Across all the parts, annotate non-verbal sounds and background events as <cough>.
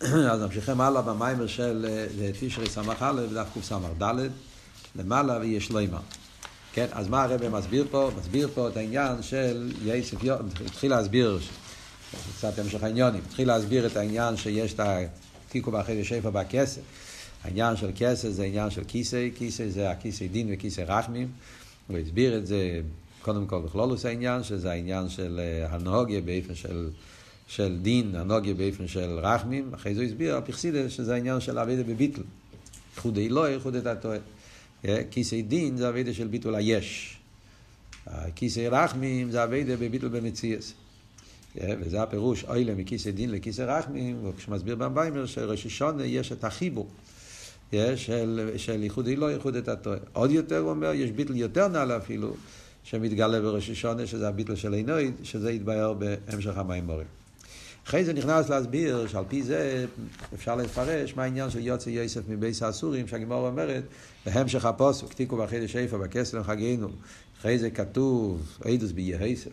<clears throat> אז ממשיכים הלאה במיימר של תשרי ס"א, דף קס"ד, למעלה ויש לימה. כן, אז מה הרב מסביר פה? מסביר פה את העניין של יסף יום, התחיל להסביר, קצת המשך העניונים, התחיל להסביר את העניין שיש את התיקו באחרי שפע בכסף. העניין של כסף זה עניין של כיסא, כיסא זה הכיסא דין וכיסא רחמים. הוא הסביר את זה קודם כל בכלולוס העניין, שזה העניין של הנהוגיה באופן של... של דין, הנוגיה באופן של רחמים, אחרי זה הוא הסביר על שזה העניין של אבידה בביטל. איחודי לא, איחודי תתוה. כיסא דין זה אבידה של ביטול היש. כיסא רחמים זה אבידה בביטול במציאס. וזה הפירוש, אוילה מכיסא דין לכיסא רחמים, וכשמסביר במביימר שראש השונה יש את החיבור. של, של ייחודי לא, ייחודי תתוה. עוד יותר הוא אומר, יש ביטל יותר נעלה אפילו, שמתגלה בראש השונה, שזה הביטל של עינוי, שזה יתבהר בהמשך המים מורים. אחרי זה נכנס להסביר שעל פי זה אפשר לפרש מה העניין של יוצא יוסף מבייס האסורים, שהגמור אומרת, בהמשך הפוסק, תיקו בחידש איפה בכסלם חגינו. אחרי זה כתוב, עדוס ביהסף.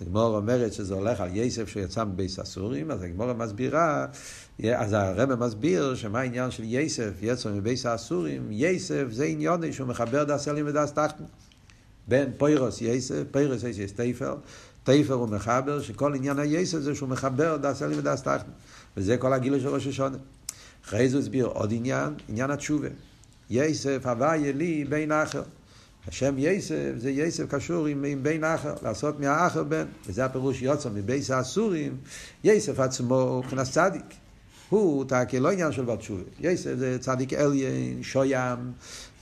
הגמור אומרת שזה הולך על יסף שיצא מבייס הסורים, אז הגמור מסבירה, אז הרב מסביר שמה העניין של יסף יצא מבייס הסורים, יסף זה עניון שהוא מחבר דס אלים ודס תחתן. בין פוירוס יסף, פוירוס יסף תפר, תפר הוא מחבר, שכל עניין היסף זה שהוא מחבר דס אלים ודס תחתן. וזה כל הגילוי של ראש השונה. אחרי זה הוא הסביר עוד עניין, עניין התשובה. יסף הוויה לי בין אחר. השם יסף זה יסף קשור עם, עם בין אחר, לעשות מהאחר בן, וזה הפירוש יוצא מבייס האסורים, יסף עצמו מבחינת צדיק. הוא תקי לא עניין של בת תשובה. יסף זה צדיק אליין, שוים,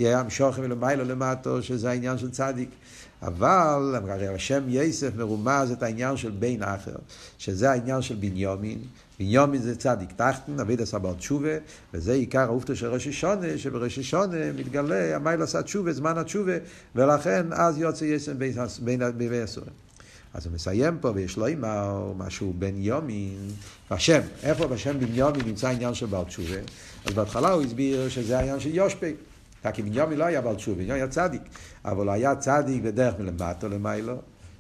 ים שוכם ולמיילו למטו, שזה העניין של צדיק. אבל הרי השם יסף מרומז את העניין של בין אחר, שזה העניין של בניומין. בניומין זה צדיק תחתן, אביד עשה בר תשובה, וזה עיקר האופתו של ראש השונה, שבראש השונה מתגלה המייל עשה תשובה, זמן התשובה, ולכן אז יוצא יסף בין הסורים. אז הוא מסיים פה, ויש לו אימר, משהו בן יומין, בשם, איפה בשם בן יומין נמצא העניין של בר תשובה? אז בהתחלה הוא הסביר שזה העניין של יושפי. כי בניומין לא היה בר תשובה, בניומין היה צדיק, אבל הוא היה צדיק בדרך מלמטו למיילו,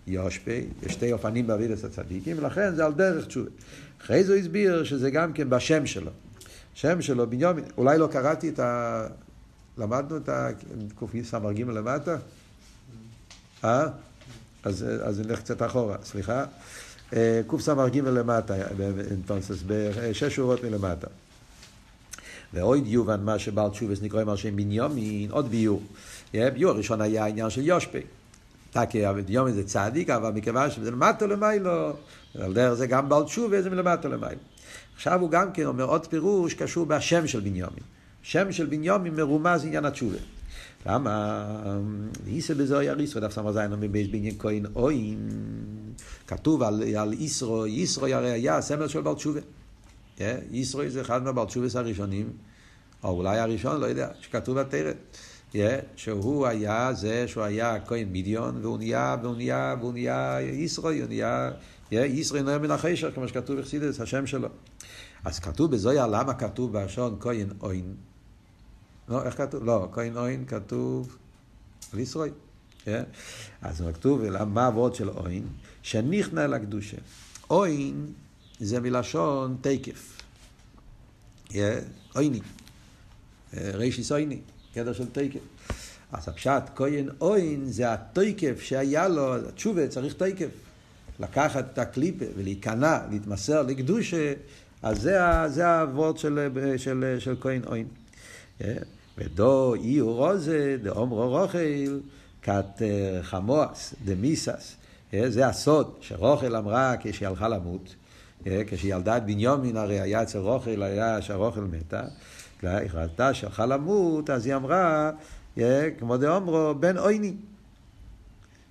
יושפי, יש שתי אופנים בעבידת הצדיקים, ולכן זה על דרך תשובה. אחרי זה הוא הסביר שזה גם כן בשם שלו. שם שלו, בניומין, אולי לא קראתי את ה... למדנו את הקס"ג למטה? אה? אז, אז נלך קצת אחורה, סליחה. קס"ג למטה, בשש שורות מלמטה. ואוי יובן מה שבעל תשובס נקרא עם השם בניומין, עוד ביור. ביור הראשון היה העניין של יושפי. תקי בניומין זה צדיק, אבל מכיוון שזה למטה למיילו, על דרך זה גם בעל תשובה זה מלמטה למיילו. עכשיו הוא גם כן אומר עוד פירוש קשור בשם של בניומין. שם של בניומין מרומז עניין התשובה. למה? איסא בזוהי הריסרו, דף סמר זין אומר בייס בעניין כהן אוין. כתוב על, איסרו, איסרו הרי היה סמל של בעל תשובה. איסרו זה אחד מהבעל תשובס הראשונים, או אולי הראשון, לא יודע, שכתוב בתרא. שהוא היה זה שהוא היה כהן מידיון, והוא נהיה, והוא נהיה, והוא נהיה איסרו, הוא נהיה, איסרו נהיה מן החשך, כמו שכתוב בחסידס, השם שלו. אז כתוב בזויה, למה כתוב בלשון כהן אוין? לא, איך כתוב? לא, כהן אוין כתוב על ישרוי. אז כתוב, מה הוורד של אוין? שנכנע לקדושה. אוין זה מלשון תקף. אויני. רישיס אויני, קטע של תקף. אז הפשט כהן אוין זה התקף שהיה לו, התשובה צריך תקף. לקחת את הקליפה ולהיכנע, להתמסר לקדושה, אז זה, זה הוורד של, של, של כהן אוין. ודו אי רוזה דאומרו רוכל כת חמואס דמיסס. זה הסוד שרוכל אמרה כשהיא הלכה למות. כשהיא ילדה את בניומין, הרי היה אצל רוכל, היה שהרוכל מתה. היא ראתה שהלכה למות, אז היא אמרה, כמו דאומרו, בן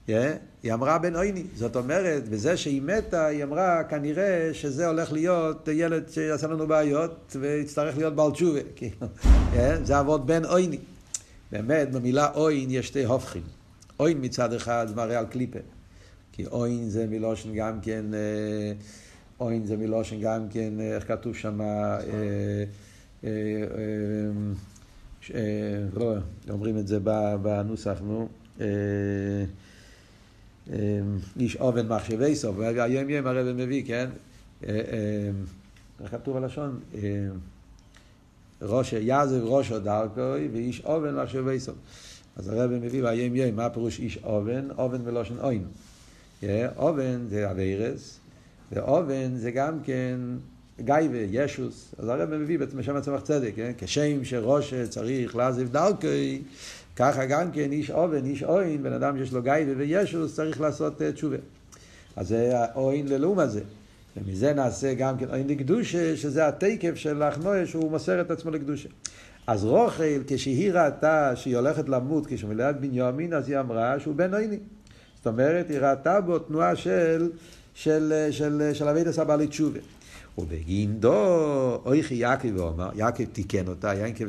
אויני. היא אמרה בן אויני. זאת אומרת, בזה שהיא מתה, היא אמרה, כנראה שזה הולך להיות ילד שיעשה לנו בעיות, ויצטרך להיות בעל תשובה. <laughs> זה עבוד בן אויני. באמת, במילה אוין יש שתי הופכים. אוין מצד אחד מראה על קליפה. כי אוין זה מלושן גם כן... אוין זה מלושן גם כן, איך כתוב שם, לא, אומרים את זה בנוסח, נו. איש אובן מחשבי סוף, היום יום הרב מביא, כן? איך כתוב הלשון? ראש, יעזב ראשו דרכוי ואיש אובן לחשוב איסו. אז הרב מביא באיים יום, מה פירוש איש אובן? אובן מלושן אוין. אובן זה אביירס, ואובן זה גם כן גייבה, ישוס. אז הרב מביא בעצם שם הצמח צדק, כן? כשם שראש צריך לעזב דרכוי, ככה גם כן איש אובן, איש אוין, בן אדם שיש לו גייבה וישוס צריך לעשות תשובה. אז זה האוין ללום הזה. ומזה נעשה גם כן אוין לקדושה, שזה התקף של אחנויה שהוא מוסר את עצמו לקדושה. אז רוכל, כשהיא ראתה שהיא הולכת למות, כשהוא מלאת בנימין, אז היא אמרה שהוא בן עיני. זאת אומרת, היא ראתה בו תנועה של, של, של, של אבידע סבא תשובה. ובגינדו, אויכי יעקב ואומר, יעקב תיקן אותה, יעקב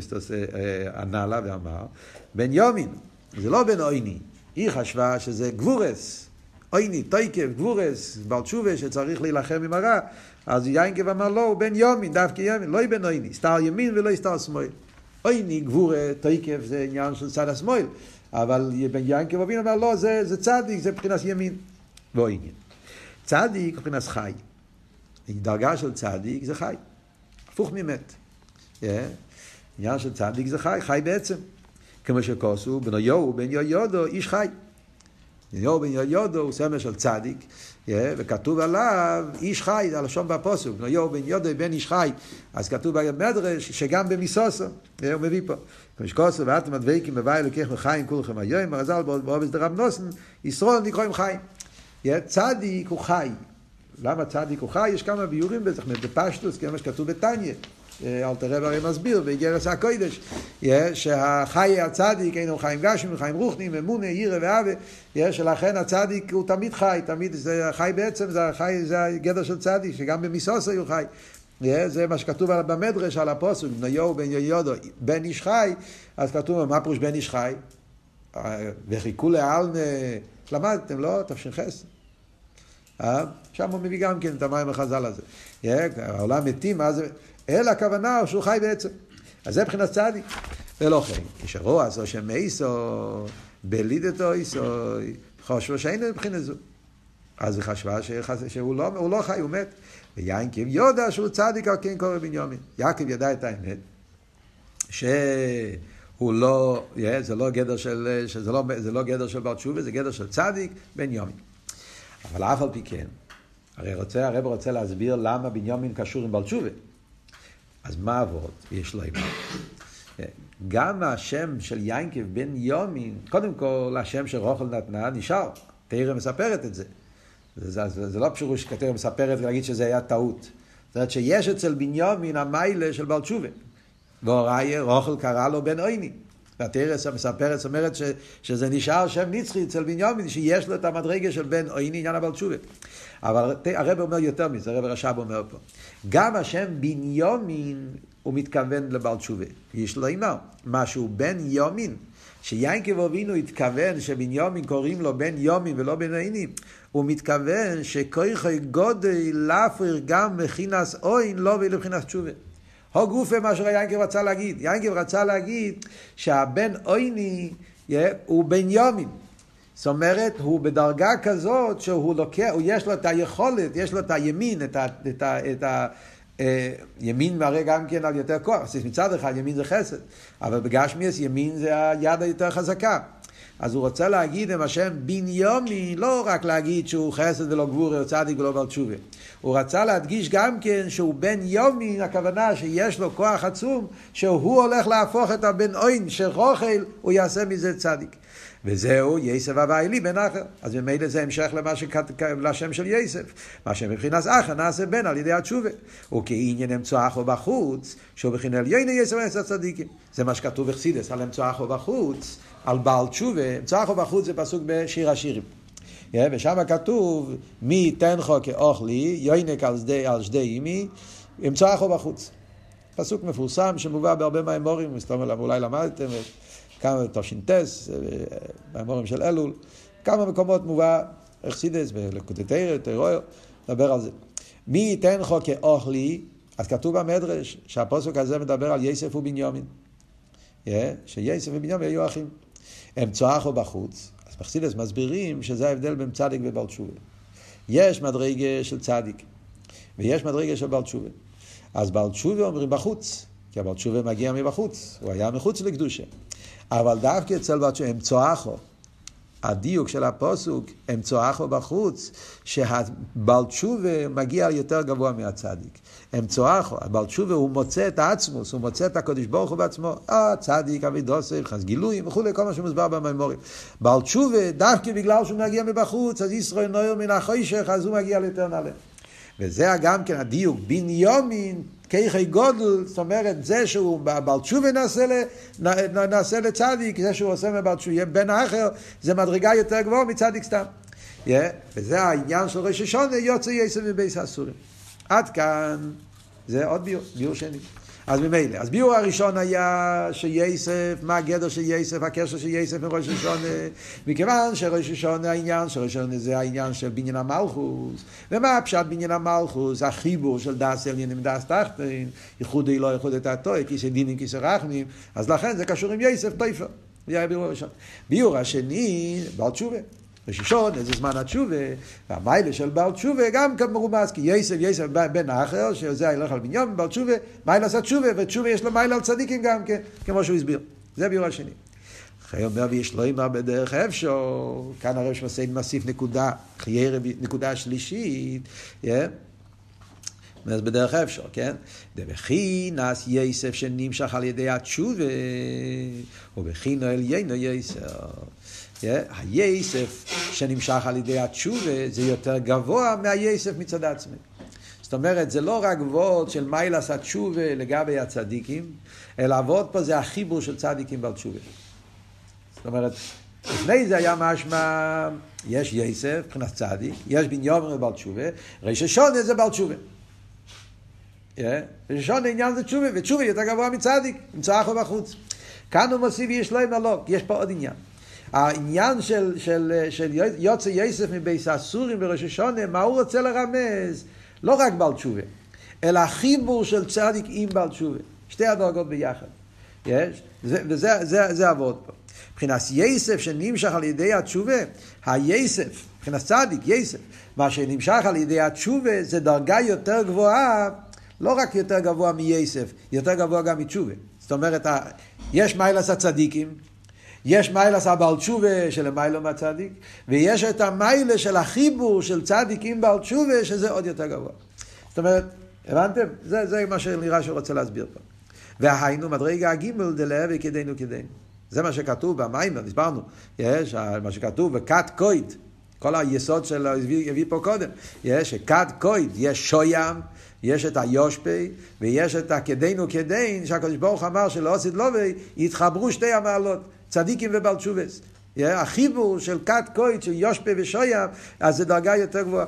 ענה לה ואמר, בן יומין, זה לא בן עיני. היא חשבה שזה גבורס. עיני, תויקב, גבורס, בעל תשובה שצריך להילחם עם הרע, אז יינקב אמר לא, הוא בן יומין, דווקא יומין, לא בן עיני, סתר ימין ולא סתר שמאל. עיני, גבורה, תויקב, זה עניין של צד השמאל, אבל בן יינקב אבינו אמר לא, זה, זה צדיק, זה מבחינת ימין, עניין. צדיק מבחינת חי. דרגה של צדיק זה חי, הפוך ממת. עניין של צדיק זה חי, חי בעצם. כמו שכוסו, בנו יו, בן יו יודו, איש חי. יו בן יודו הוא סמל של צדיק, וכתוב עליו איש חי, זה הלשון בפוסוק, יו בן יודו בן איש חי, אז כתוב במדרש שגם במיסוסו, הוא מביא פה, כמשקוסו ואתם הדבקים בבית אלוקיך וחיים כולכם היום, הרז"ל בעובס דרב נוסן, ישרוד נקראים חיים. צדיק הוא חי. למה צדיק הוא חי? יש כמה ביורים בזה, בפשטוס, כמו שכתוב בתניא. אלתר רב הרי מסביר באיגרס הקוידש, שהחי הצדיק אינו חיים גשמים, חיים רוחנים, אמונה, ירא ואהבה, שלכן הצדיק הוא תמיד חי, תמיד זה חי בעצם, זה החי, זה הגדר של צדיק, שגם במיסוסו הוא חי. זה מה שכתוב במדרש על הפוסק, בניו בן יהודו, בן איש חי, אז כתוב, מה פירוש בן איש חי? וחיכו לעלמה, למדתם, לא? תש"ח. שם הוא מביא גם כן את המים החז"ל הזה. העולם מתים, זה... אלא הכוונה שהוא חי בעצם. אז זה מבחינת צדיק. ולא כן, כשרוע עשו שם איסו, בלידתו איסו, חושבו שאין מבחינת זו. אז היא חשבה שהוא לא, לא חי, הוא מת. ויינקב יודע שהוא צדיק על כן קורא בנימין. יעקב ידע את האמת, שהוא לא, זה לא גדר של, שזה לא, זה לא גדר של בר תשובה, זה גדר של צדיק בן יומין. אבל אף על פי כן, הרי רוצה, הרב רוצה להסביר למה בנימין קשור עם בר תשובה. אז מה עבוד? יש לו אימה. גם השם של יינקב בן יומין, קודם כל השם שרוחל נתנה נשאר, תראה מספרת את זה. זה, זה, זה לא פשוט שכתר מספרת ולהגיד שזה היה טעות. זאת אומרת שיש אצל בנימין המיילה של בעל תשובה. רוחל קרא לו בן עיני. והתרס המספרת אומרת ש, שזה נשאר שם נצחי אצל בנימין, שיש לו את המדרגה של בן עיני, עניין הבעל תשובה. אבל הרב אומר יותר מזה, הרב רש"ב אומר פה. גם השם בנימין, הוא מתכוון לבעל תשובה. יש לו אימר, משהו בן יומין. שיינקב אבינו התכוון שבנימין קוראים לו בן יומין ולא בן עינים, הוא מתכוון שכויכי גודל להפריך גם מכינס אוין לא ולבחינס תשובה. הו גופה מה שיינקב רצה להגיד. יינקב רצה להגיד שהבן אויני הוא בן יומין. זאת אומרת, הוא בדרגה כזאת שהוא לוקח, הוא יש לו את היכולת, יש לו את הימין, את ה... את ה, את ה אה, ימין מראה גם כן על יותר כוח, אז מצד אחד ימין זה חסד, אבל בגשמיאס ימין זה היד היותר חזקה. אז הוא רוצה להגיד עם השם בניומי, לא רק להגיד שהוא חסד ולא גבורי או צדיק ולא בר תשובה. הוא רצה להדגיש גם כן שהוא בן יומי, הכוונה שיש לו כוח עצום, שהוא הולך להפוך את הבן אוין של רוכל, הוא יעשה מזה צדיק. וזהו יסף אביילי בן אחר. אז ממילא זה המשך למה שכתב לשם של יסף. מה שמבחינת אחר נעשה בן על ידי התשובה. וכעניין אמצוא אחו בחוץ, שהוא בחינת עליון יסף אמצוא צדיקים. זה מה שכתוב בחסידס על אמצוא אחו בחוץ, על בעל תשובה. אמצוא אחו בחוץ זה פסוק בשיר השירים. ושם כתוב, מי ייתן חו כאוכלי, יוינק על שדה אימי, אמצוא אחו בחוץ. פסוק מפורסם שמובא בהרבה מהאמורים, אולי למדתם. כמה תש"ס, באמורים של אלול, כמה מקומות מובא אכסידס בלקוטטריה, טרויר, מדבר על זה. מי ייתן חו כאוכלי, אז כתוב במדרש שהפוסק הזה מדבר על יסף ובנימין. שיסף ובנימין היו אחים. הם צועחו בחוץ, אז בחסידס מסבירים שזה ההבדל בין צדיק ובל תשובה. יש מדרגה של צדיק, ויש מדרגה של בל תשובה. אז בעל תשובה אומרים בחוץ, כי הבעל תשובה מגיע מבחוץ, הוא היה מחוץ לקדושה. אבל דווקא אצל תשובה, הם צועחו. הדיוק של הפוסוק, הם צועחו בחוץ, שהבעל תשובה מגיע יותר גבוה מהצדיק. הם צועחו, הבעל תשובה הוא מוצא את העצמוס, הוא מוצא את הקודש ברוך הוא בעצמו, הצדיק, אבי דוסף, חס גילויים וכולי, כל מה שמוסבר בממורים. בעל תשובה, דווקא בגלל שהוא מגיע מבחוץ, אז ישראל נויר מן החוישך, אז הוא מגיע ליותר נעלה. וזה גם כן הדיוק, בניומין, כיחי גודל, זאת אומרת, זה שהוא בעל תשובה נעשה, לצדיק, זה שהוא עושה מבעל תשובה, בן האחר, זה מדרגה יותר גבוהה מצדיק סתם. Yeah, וזה העניין של ראש השונה, יוצא יסף מבייס הסורים. עד כאן, זה עוד ביור, ביור שני. אז ממילא, אז ביור הראשון היה שייסף, מה הגדר של ייסף, הקשר של ייסף עם ראש השונה, מכיוון שראש השונה, העניין של ראש השונה זה העניין של בניין המלכוס, ומה הפשט בניין המלכוס, החיבור של דס עליין עם דס תחתין, ייחודי לא ייחוד את הטוי, כיסא דינים כיסא רחמים, אז לכן זה קשור עם ייסף טייפר. זה היה ביור הראשון. ביור השני, בעל תשובה. ראשון, איזה זמן התשובה, והמיילה של בעל תשובה גם כן מרומז, כי יסף, יסף בן האחר, שזה הילך על בניון, בעל תשובה, מיילה עשה תשובה, ותשובה יש לו מיילה על צדיקים גם כן, כמו שהוא הסביר. זה ביור השני. אחרי אומר ויש לו אימר בדרך אפשר, כאן הרב שמסיין מוסיף נקודה, חיי נקודה שלישית, yeah. אז בדרך אפשר, כן? דבחינס יסף שנמשך על ידי התשובה, ובחינו עליינו יסף. היסף שנמשך על ידי התשובה זה יותר גבוה מהיסף מצד עצמי. זאת אומרת, זה לא רק וורד של מיילס התשובה לגבי הצדיקים, אלא הוורד פה זה החיבור של צדיקים בעל תשובה. זאת אומרת, לפני זה היה משמע, יש יסף, מבחינת צדיק, יש בניומר בעל תשובה, ראש השונה זה בעל תשובה. השונה עניין זה תשובה, ותשובה יותר גבוה מצדיק, נמצא אחו בחוץ. כאן הוא מוסיף יש לו עם הלוק, יש פה עוד עניין. העניין של, של, של יוצא יסף מבייס הסורים בראש השונה, מה הוא רוצה לרמז? לא רק בעל תשובה, אלא החיבור של צדיק עם בעל תשובה. שתי הדרגות ביחד. יש? זה, וזה זה, זה עבוד פה. מבחינת יסף שנמשך על ידי התשובה, היסף, מבחינת צדיק, יסף, מה שנמשך על ידי התשובה זה דרגה יותר גבוהה, לא רק יותר גבוה מייסף, יותר גבוה גם מתשובה. זאת אומרת, יש מיילס הצדיקים, יש מיילס הבעל תשובה של המיילו מהצדיק, ויש את המיילה של החיבור של צדיק עם בעל תשובה, שזה עוד יותר גבוה. זאת אומרת, הבנתם? זה, זה מה שנראה שהוא רוצה להסביר פה. והיינו מדרגה הגימל דלהבי כדינו כדינו. זה מה שכתוב במיימר, הסברנו. יש מה שכתוב בכת קויד, כל היסוד של הביא, הביא פה קודם. יש כת קויד, יש שוים, יש את היושפי, ויש את הכדינו כדין, שהקדוש ברוך אמר שלא עשית לובי, יתחברו שתי המעלות. צדיקים ובעל תשובס. החיבור של כת קויט, של יושפה ושוים, אז זה דרגה יותר גבוהה.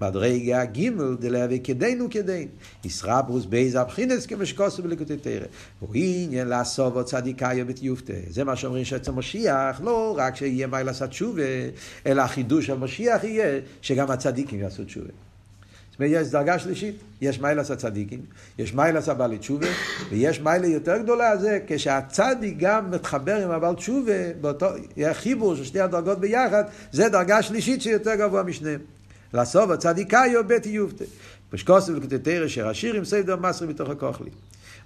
מדרגה גימל דלהבי כדינו כדין. ישרברוס בייז הבחינס כמו שכוסו בליקוטי תרא. הוא עניין לעשוב צדיקאיו בתיופתא. זה מה שאומרים שאצל משיח, לא רק שיהיה מה לעשות תשובה, אלא החידוש המשיח יהיה שגם הצדיקים יעשו תשובה. ויש דרגה שלישית, יש מיילס הצדיקים, יש מיילס הבעלי תשובה, ויש מיילה יותר גדולה זה כשהצדיק גם מתחבר עם הבעל תשובה, באותו, חיבור של שתי הדרגות ביחד, זה דרגה שלישית שיותר גבוה משניהם. לסוף הצדיקאיו בית יופתה. פשקוסו וכתתרא שרשיר עם סיידר מסרי מתוך הכוחלי.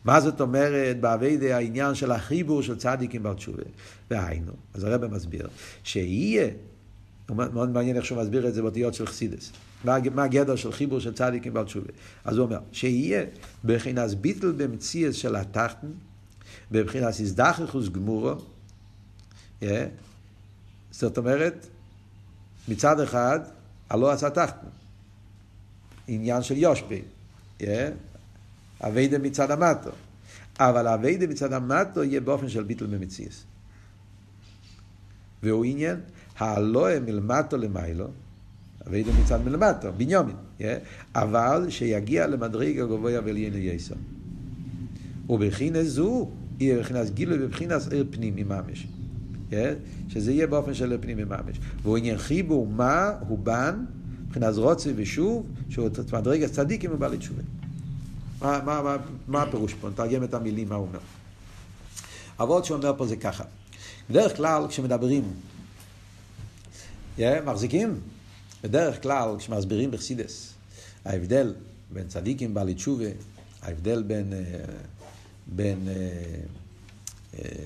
מה זאת אומרת באביידי העניין של החיבור של צדיקים בעל תשובה? והיינו, אז הרב מסביר, שיהיה, מאוד מעניין איך שהוא מסביר את זה באותיות של חסידס. מה הגדר של חיבור של צדיקים בעל תשובה. אז הוא אומר, שיהיה בבחינת ביטל במציאס של התחתן, בבחינת הזדחכוס גמורו, yeah. זאת אומרת, מצד אחד, הלא עשה תחתן, עניין של יושבי. אביידה מצד המטו, אבל אביידה מצד המטו יהיה באופן של ביטל במציאס. והוא עניין, הלא מלמטו למיילו, אביידה מצד מלמטה, בניומין, yeah? אבל שיגיע למדרגה גבוה וליינו יסו. ובבחינה זו, יהיה בבחינת גילוי בבחינת עיר פנימי ממש. Yeah? שזה יהיה באופן של פנימי ממש. והוא עניין חיבור מה הוא בן, מבחינת רוצי ושוב, שהוא מדרגה צדיקים ובעלי תשובה. מה, מה, מה, מה הפירוש פה? נתרגם את המילים, מה הוא אומר. אבות שאומר פה זה ככה. בדרך כלל כשמדברים, yeah, מחזיקים? בדרך כלל, כשמסבירים בחסידס, ההבדל בין צדיקים בעלי תשובה, ההבדל בין, בין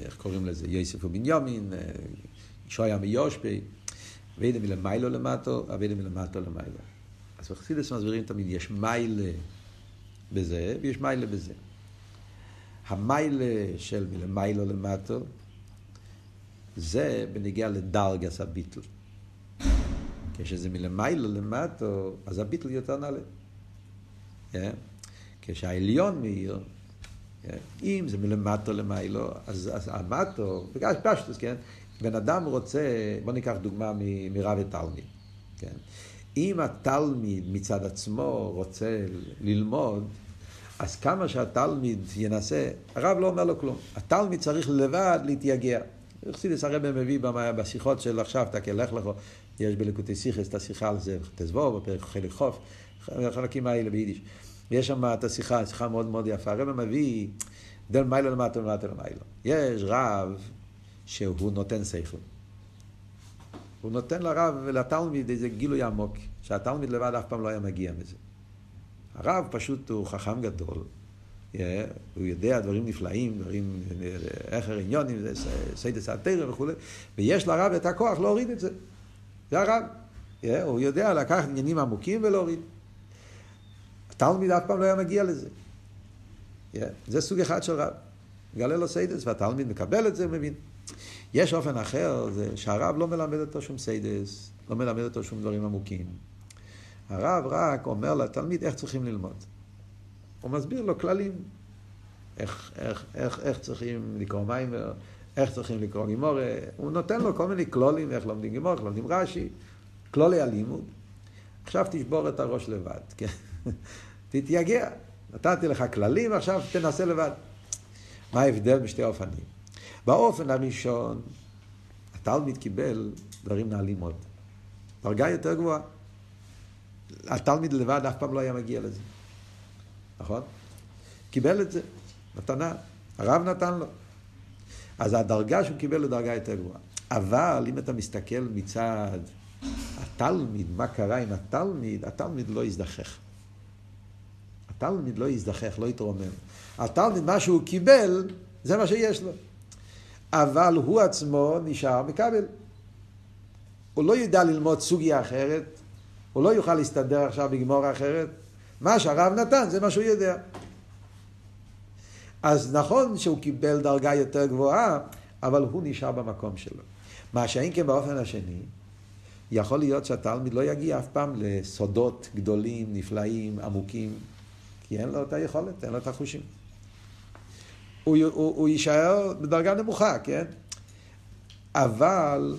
איך קוראים לזה, יוסף ובנימין, שויה מיושפי, ואידה מלמיילו למטו, ואידה מלמטו למיילו. אז בחסידס מסבירים תמיד, יש מיילה בזה ויש מיילה בזה. המיילה של מלמיילו למטו, זה בנגיע לדרגס הביטל. כשזה מלמיילו למטו, אז הביטל יותר נעלה. כן? כשהעליון מאיר? אם זה מלמטו למיילו, אז, אז המטו, בגלל פשטוס, כן? בן אדם רוצה, בוא ניקח דוגמה מרב ותלמיד, כן? אם התלמיד מצד עצמו רוצה ללמוד, אז כמה שהתלמיד ינסה, הרב לא אומר לו כלום. התלמיד צריך לבד להתייגע. חסידס הרב מביא בשיחות של עכשיו, תקל לך יש בלקוטי סיכס את השיחה על זה, תזבור, בפרק חלק חוף, החלקים האלה ביידיש. יש שם את השיחה, שיחה מאוד מאוד יפה. הרב מביא דל מיילו למטה למטה למיילו. יש רב שהוא נותן שכל. הוא נותן לרב ולתלמיד איזה גילוי עמוק, שהתלמיד לבד אף פעם לא היה מגיע מזה. הרב פשוט הוא חכם גדול, הוא יודע דברים נפלאים, דברים, איך עניונים, סיידס התורה וכולי, ויש לרב את הכוח להוריד את זה. זה הרב. הוא יודע לקחת עניינים עמוקים ולהוריד. התלמיד אף פעם לא היה מגיע לזה. Yeah, זה סוג אחד של רב. מגלה לו סיידס, והתלמיד מקבל את זה, מבין. יש אופן אחר, זה שהרב לא מלמד אותו שום סיידס, לא מלמד אותו שום דברים עמוקים. הרב רק אומר לתלמיד איך צריכים ללמוד. הוא מסביר לו כללים, איך, איך, איך, איך צריכים לקרוא מים, איך צריכים לקרוא גימורה, הוא נותן לו כל מיני כלולים, איך לומדים גימורה, איך לומדים רש"י, כלולי הלימוד. עכשיו תשבור את הראש לבד, כן? תתייגע. נתתי לך כללים, עכשיו תנסה לבד. מה ההבדל בשתי אופנים? באופן הראשון, התלמיד קיבל דברים נעלים מאוד. דרגה יותר גבוהה. התלמיד לבד אף פעם לא היה מגיע לזה. נכון? קיבל את זה, מתנה. הרב נתן לו. אז הדרגה שהוא קיבל היא דרגה יותר גבוהה. אבל אם אתה מסתכל מצד התלמיד, מה קרה עם התלמיד, התלמיד לא יזדחך. התלמיד לא יזדחך, לא יתרומם. התלמיד, מה שהוא קיבל, זה מה שיש לו. אבל הוא עצמו נשאר מקבל. הוא לא ידע ללמוד סוגיה אחרת, הוא לא יוכל להסתדר עכשיו בגמור אחרת. מה שהרב נתן זה מה שהוא יודע. אז נכון שהוא קיבל דרגה יותר גבוהה, אבל הוא נשאר במקום שלו. מה שאין כן באופן השני, יכול להיות שהתלמיד לא יגיע אף פעם לסודות גדולים, נפלאים, עמוקים, כי אין לו את היכולת, אין לו את החושים. הוא, הוא, הוא יישאר בדרגה נמוכה, כן? אבל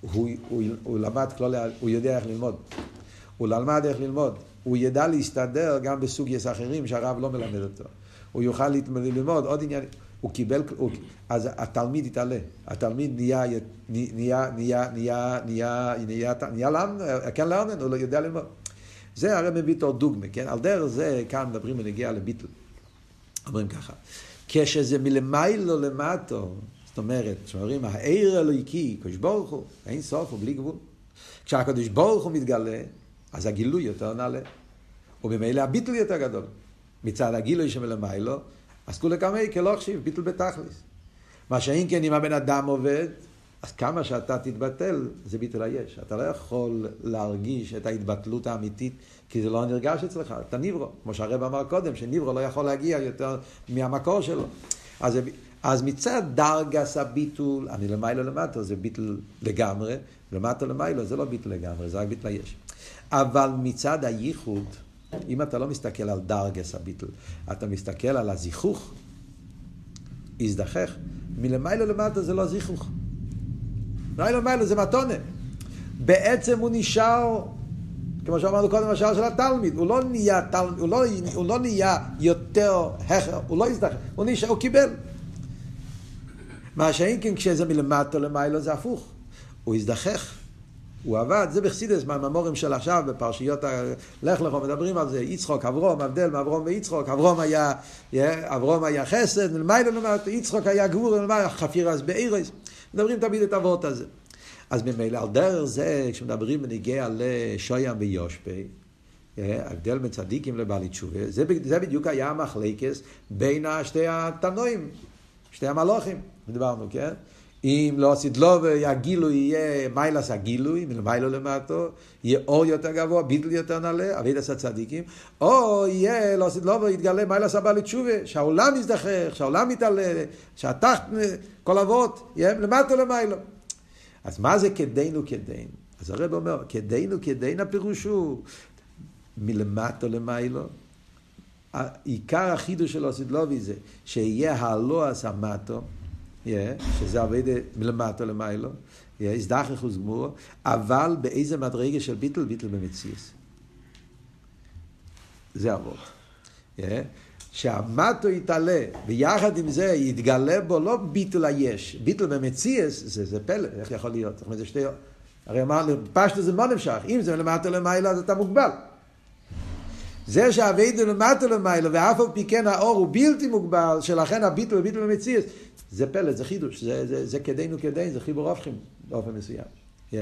הוא, הוא, הוא למד כללי, הוא יודע איך ללמוד. הוא למד איך ללמוד. הוא ידע להסתדר גם בסוגייס אחרים שהרב לא מלמד אותו. הוא יוכל ללמוד עוד עניין. הוא קיבל, הוא, אז התלמיד יתעלה, התלמיד נהיה, נהיה, נהיה, נהיה, נהיה, נהיה, נהיה כן לאמן, הוא לא יודע ללמוד. זה הרי מביא אותו דוגמה, כן? על דרך זה כאן מדברים בנגיעה לביטל. אומרים ככה, כשזה מלמיילו למטו, זאת אומרת, שאומרים, העיר אלוהיקי, קדוש ברוך הוא, אין סוף ובלי גבול. כשהקדוש ברוך הוא מתגלה, אז הגילוי יותר נעלה. וממילא הביטול יותר גדול. מצד הגילוי שמלמיילו, אז כולי כמה כלא חשיב, ביטול בתכלס. מה שאם כן, אם הבן אדם עובד, אז כמה שאתה תתבטל, זה ביטול היש. אתה לא יכול להרגיש את ההתבטלות האמיתית, כי זה לא נרגש אצלך, אתה ניברו. כמו שהרב אמר קודם, שניברו לא יכול להגיע יותר מהמקור שלו. אז, אז מצד דרגס הביטול, אני למיילו למטה, זה ביטול לגמרי, למטה למיילו זה לא ביטול לגמרי, זה רק ביטול היש. אבל מצד הייחוד, אם אתה לא מסתכל על דרגס הביטול, אתה מסתכל על הזיכוך, הזדחך, מלמיילו למטה זה לא זיכוך. מלמיילו למטה זה מתונה. בעצם הוא נשאר, כמו שאמרנו קודם, השאר של התלמיד, הוא לא נהיה, תל, הוא, לא, הוא לא נהיה יותר הכר, הוא לא הזדחך, הוא נשאר, הוא קיבל. מה שאין כן כשזה מלמטה למיילו זה הפוך, הוא הזדחך. הוא עבד, זה בחסידס מהממורים של עכשיו בפרשיות ה... לך לכו מדברים על זה, יצחוק, אברום, הבדל מאברום ויצחוק, אברום היה, אברום היה חסד, מלמיילה למטה, יצחוק היה גבור, מלמיילה חפירס באירס, מדברים תמיד את אבות הזה. אז ממילא על דרך זה, כשמדברים בניגיע לשוים ויושפי, ההבדל בין צדיקים לבעלי תשובה, זה, זה בדיוק היה המחלקס בין שתי התנועים, שתי המלוכים, דיברנו, כן? אם לא עשית לו והגילוי יהיה מיילס הגילוי, מלמיילו למטו, יהיה אור יותר גבוה, ביטל יותר נעלה, אביד עשה צדיקים, או יהיה לא עשית לו ויתגלה מיילס הבא לתשובה, שהעולם יזדחך, שהעולם יתעלה, שהתחת, כל אבות, יהיה למטו למיילו. אז מה זה כדינו כדין? אז הרב אומר, כדינו כדין הפירוש הוא מלמטו למיילו. עיקר החידוש של אוסידלובי זה שיהיה הלא הסמטו, שזה עובד מלמטו למיילו, הזדחכוס גמור, אבל באיזה מדרגה של ביטל, ביטל במציאס. זה אבות. שהמטו יתעלה, ויחד עם זה יתגלה בו לא ביטל היש, ביטל במציאס, זה, זה פלא, איך יכול להיות? זאת אומרת, זה שתי... הרי אמרנו, פשטו זה לא נמשך, אם זה למטה למעלה אז אתה מוגבל. זה שהאביידו למטה למעלה, ואף על פי כן האור הוא בלתי מוגבל, שלכן הביטל וביטל במציאס, זה פלא, זה חידוש, זה, זה, זה כדינו כדין, זה חיבור הופכים באופן מסוים. Yeah?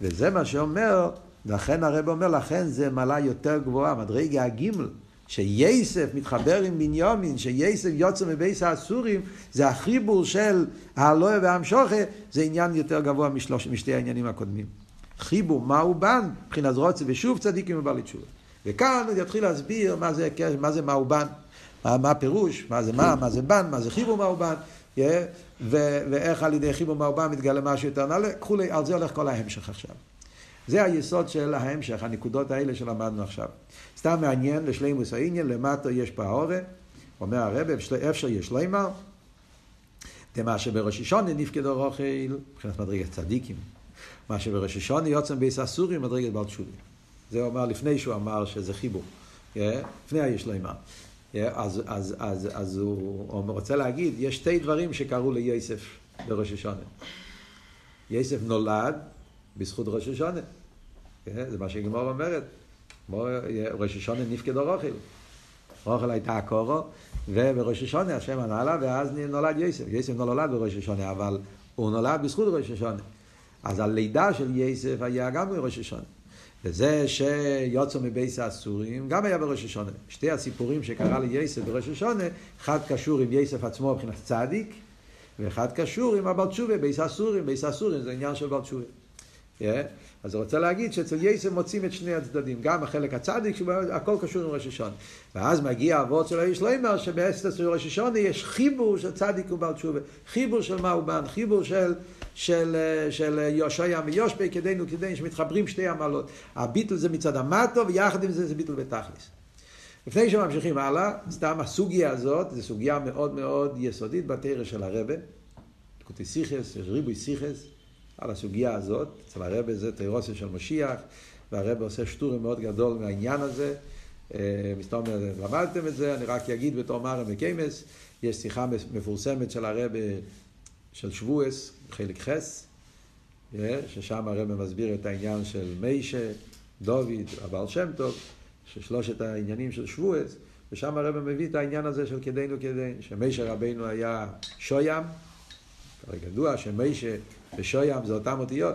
וזה מה שאומר, לכן הרב אומר, לכן זה מעלה יותר גבוהה, מדרגה הגימל. שייסף מתחבר עם בניומין, שייסף יוצא מבייס האסורים, זה החיבור של האלוה והמשוכה, זה עניין יותר גבוה משלוש, משתי העניינים הקודמים. חיבור, מה הוא בן? מבחינת רוצה ושוב צדיקים ובעלי תשובה. וכאן הוא יתחיל להסביר מה זה, מה זה מה הוא בן, מה, מה הפירוש, מה זה מה, מה זה בן, מה זה חיבור מה הוא בן, yeah, ו- ואיך על ידי חיבור בן מתגלה משהו יותר נעלה, כולי, על זה הולך כל ההמשך עכשיו. זה היסוד של ההמשך, הנקודות האלה שלמדנו עכשיו. סתם מעניין לשלימוס העניין, למטה יש פה האורה, אומר הרב, אפשר יש לימר, דמה שבראש השונה נפקדו רוכל, מבחינת מדרגת צדיקים. מה שבראש השונה יוצא בייס אסורים, מדרגת בעל תשובי. זה הוא אמר לפני שהוא אמר שזה חיבור, לפני היש לימר. אז, אז, אז, אז הוא, הוא רוצה להגיד, יש שתי דברים שקרו ליוסף בראש השונה. יוסף נולד בזכות ראש השונה. זה מה שגמור אומרת. ראש השונה נפקדו רוכל. רוכל הייתה הקורו, ובראש השונה השם ענה לה, ואז נולד יוסף. יוסף לא נולד בראש השונה, אבל הוא נולד בזכות ראש השונה. אז הלידה של יוסף היה גם בראש השנה. וזה שיוצא מבייס האסורים, גם היה בראש השנה. שתי הסיפורים שקרה ליוסף בראש השנה, אחד קשור עם יוסף עצמו מבחינת צדיק, ואחד קשור עם הבעל תשובה, בייס האסורים, בייס האסורים זה עניין של בעל תשובה. Yeah. אז הוא רוצה להגיד שאצל יוסף מוצאים את שני הצדדים, גם החלק הצדיק, הכל קשור עם ראש השנה. ואז מגיע אבות של האיש לא שבאסתר של ראש השנה יש חיבור של צדיק ובעל תשובה, חיבור של מה הוא בן, חיבור של, של, של יושע ויושפי כדינו כדינו, שמתחברים שתי עמלות. הביטול זה מצד המטו, ויחד עם זה זה ביטול בתכלס. לפני שממשיכים הלאה, סתם הסוגיה הזאת, זו סוגיה מאוד מאוד יסודית בתרא של הרבה, קוטי סיכס, ריבוי סיכס, על הסוגיה הזאת. אצל הרבה זה תירוסיה של משיח, והרבה עושה שטורים מאוד גדול מהעניין הזה. אה, מסתום למדתם את זה, אני רק אגיד בתור מרם וקיימס, יש שיחה מפורסמת של הרבה של שבועס, חלק חס, אה, ששם הרבה מסביר את העניין של מיישה, דוד, הבעל שם טוב, ששלושת העניינים של שבועס, ושם הרבה מביא את העניין הזה של כדינו כדין, שמיישה רבינו היה שוים, כרגע ידוע שמיישה ושוים זה אותם אותיות.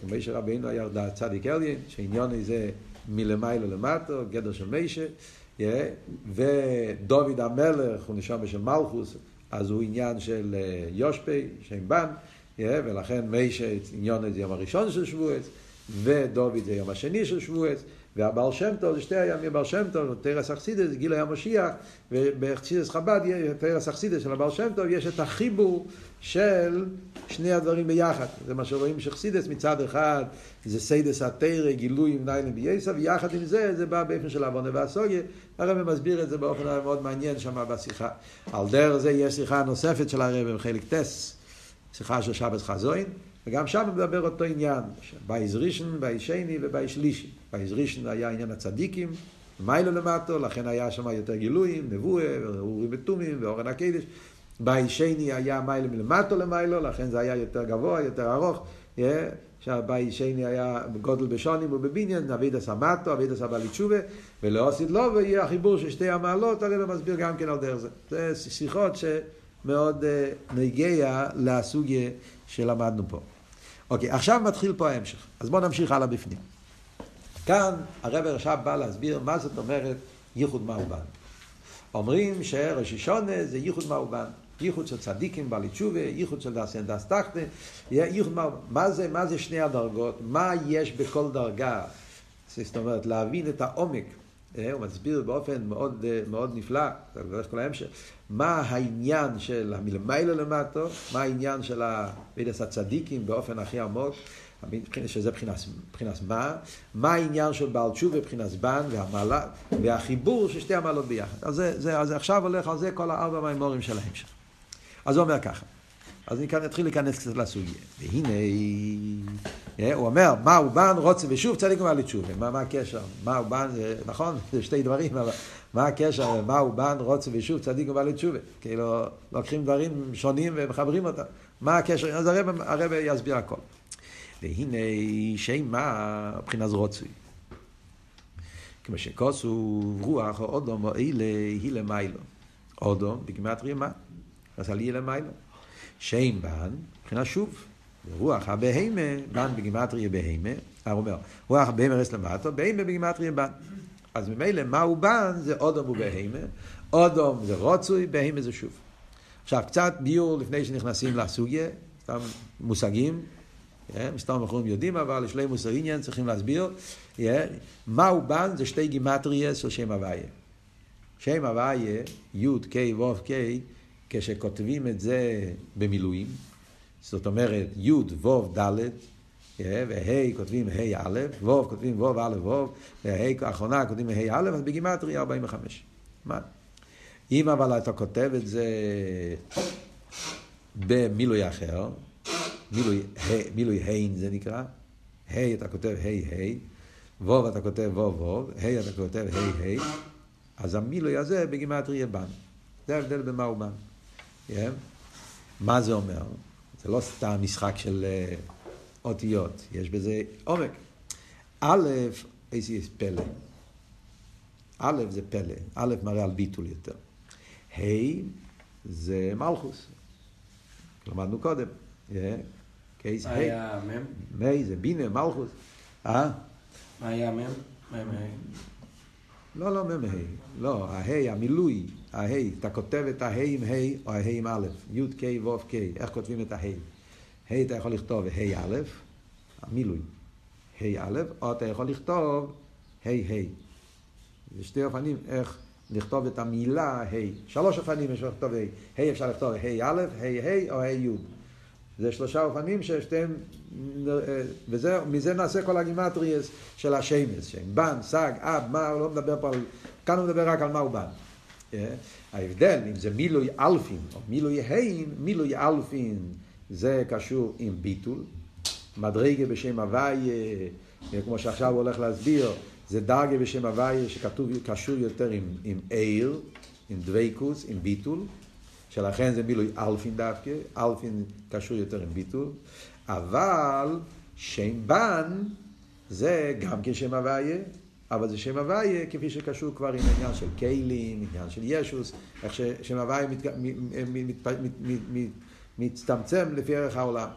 כמו שרבינו היה צדיק אליין, שעניון זה מלמיילו למטו, גדר של מיישה, ודוד המלך הוא נשום של מלכוס, אז הוא עניין של יושפי, שם בן, ולכן מיישה עניון זה יום הראשון של שבועץ, ודוד זה יום השני של שבועץ, והבעל שם טוב זה שתי הימים, הבעל שם טוב, תרס אכסידס, גיל היום משיח, ובאכסידס חב"ד, תרס אכסידס של הבעל שם טוב, יש את החיבור של שני הדברים ביחד. זה מה שרואים שחסידס מצד אחד זה סיידס התרא, גילוי עם ניילם בייסה, ויחד עם זה זה בא באופן של עוונה והסוגיה. הרב מסביר את זה באופן מאוד מעניין שם בשיחה. על דרך זה יש שיחה נוספת של הרב חלק טס, שיחה של שבס חזוין, וגם שם מדבר אותו עניין, בייז ראשון, בייז שני ובייז שלישי. בייז ראשון היה עניין הצדיקים, מיילו למטו, לכן היה שם יותר גילויים, נבואה, ואורים ותומים, ואורן הקדש. בית שני היה מיילה מלמטו למיילו, לכן זה היה יותר גבוה, יותר ארוך. שהבית שני היה גודל בשונים ובבניין, אביד הסמטו, אביד הסבלי תשובה, ולא עשית לו, ויהיה החיבור של שתי המעלות, הרב מסביר גם כן על דרך זה. זה שיחות שמאוד uh, נגיע לסוגיה שלמדנו פה. אוקיי, עכשיו מתחיל פה ההמשך. אז בואו נמשיך הלאה בפנים. כאן הרב עכשיו בא להסביר מה זאת אומרת ייחוד מאובן. אומרים שראש השונה זה ייחוד מאובן. ייחוד של צדיקים, בעלי תשובה, ייחוד של דס אין דס תחתה, ייחוד מאובן. מה זה, מה זה שני הדרגות? מה יש בכל דרגה? זאת אומרת, להבין את העומק. אה, הוא מסביר באופן מאוד, אה, מאוד נפלא, זה הולך כל ההמשך, מה העניין של המלמיילה למטו, מה העניין של המידס הצדיקים באופן הכי עמוק, שזה מבחינת מה, מה העניין של בעל תשובה מבחינת בן והמעלה, והחיבור של שתי המעלות ביחד. אז, זה, זה, אז עכשיו הולך על זה כל הארבע מימורים של ההמשך. אז הוא אומר ככה. אז אני נתחיל להיכנס קצת לסוגיה. והנה, הוא אומר, מה הוא בן, רוצה ושוב צדיק ומעלה תשובה. מה, מה הקשר? מה הוא בן, זה נכון, <laughs> זה שתי דברים, אבל מה הקשר? מה הוא בן, רוצה ושוב צדיק ומעלה תשובה. כאילו, לוקחים דברים שונים ומחברים אותם. מה הקשר? אז הרב, הרב יסביר הכל. והנה, שמה מבחינת רוצוי. כמו שכוסו רוח או אודום או אלה היא למיילו. אודום בגימטריה מה? אז על יהיה למיילו. שם בן, מבחינה שוב, רוח הבהמה, בן בגימטריה בהמה, הוא אומר, רוח הבהמה רס למטו, בהמה בגימטריה בן. אז ממילא מהו בן זה אודום ובהמה, אודום זה רוצוי, בהמה זה שוב. עכשיו קצת ביור לפני שנכנסים לסוגיה, סתם מושגים, מסתם אחרים יודעים, אבל להם מוסר עניין, צריכים להסביר. מהו בן זה שתי גימטריה של שם הוויה. שם הוויה, י' ק' ו' ק', כשכותבים את זה במילואים, זאת אומרת י' ו' ד', וה' כותבים ה' א', ו' כותבים ו' א' ו', וה' האחרונה כותבים ה' א', אז בגימטריה 45. מה? אם אבל אתה כותב את זה במילוי אחר, מילוי, מילוי ה' זה נקרא, ה' אתה כותב ה' ה', ו' אתה כותב ו' ו', ה' אתה כותב ה' ה', אז המילוי הזה בגימטריה בן. זה ההבדל במה הוא בן. Yeah. מה זה אומר? זה לא סתם משחק של uh, אותיות, יש בזה עומק. א', איזה פלא. א' זה פלא, א' מראה על ביטול יותר. ה' זה מלכוס. למדנו קודם. קייס ה'. מה היה מ'? מ' זה בינה, מלכוס. אה? מה היה מ'? מ' לא, לא מ"ה, לא, הה', המילוי, הה', אתה כותב את הה' עם ה' או הה' עם א', י' ק' ו' ק', איך כותבים את הה'? ה' אתה יכול לכתוב ה' א', המילוי, ה' א', או אתה יכול לכתוב ה' ה'. זה שתי אופנים איך לכתוב את המילה ה', שלוש אופנים יש לכתוב ה', ה' אפשר לכתוב ה' א', ה' ה' או ה' י'. זה שלושה אופנים ששתיהם, וזה, מזה נעשה כל הגימטריאס של השמש, שם בן, סג, אב, מה, הוא לא מדבר פה על, כאן הוא מדבר רק על מה הוא בן. ההבדל, אם זה מילוי אלפין או מילוי הין, מילוי אלפין זה קשור עם ביטול, מדרגה בשם הוויה, כמו שעכשיו הוא הולך להסביר, זה דרגה בשם הוויה שכתוב, קשור יותר עם, עם עיר, עם דוויקוס, עם ביטול, שלכן זה מילוי אלפין דווקא, אלפין קשור יותר עם ביטול, אבל שם בן זה גם כשם הוויה, אבל זה שם הוויה כפי שקשור כבר עם העניין של כלים, עניין של ישוס, איך ששם הוויה מת, מת, מת, מצטמצם לפי ערך העולם.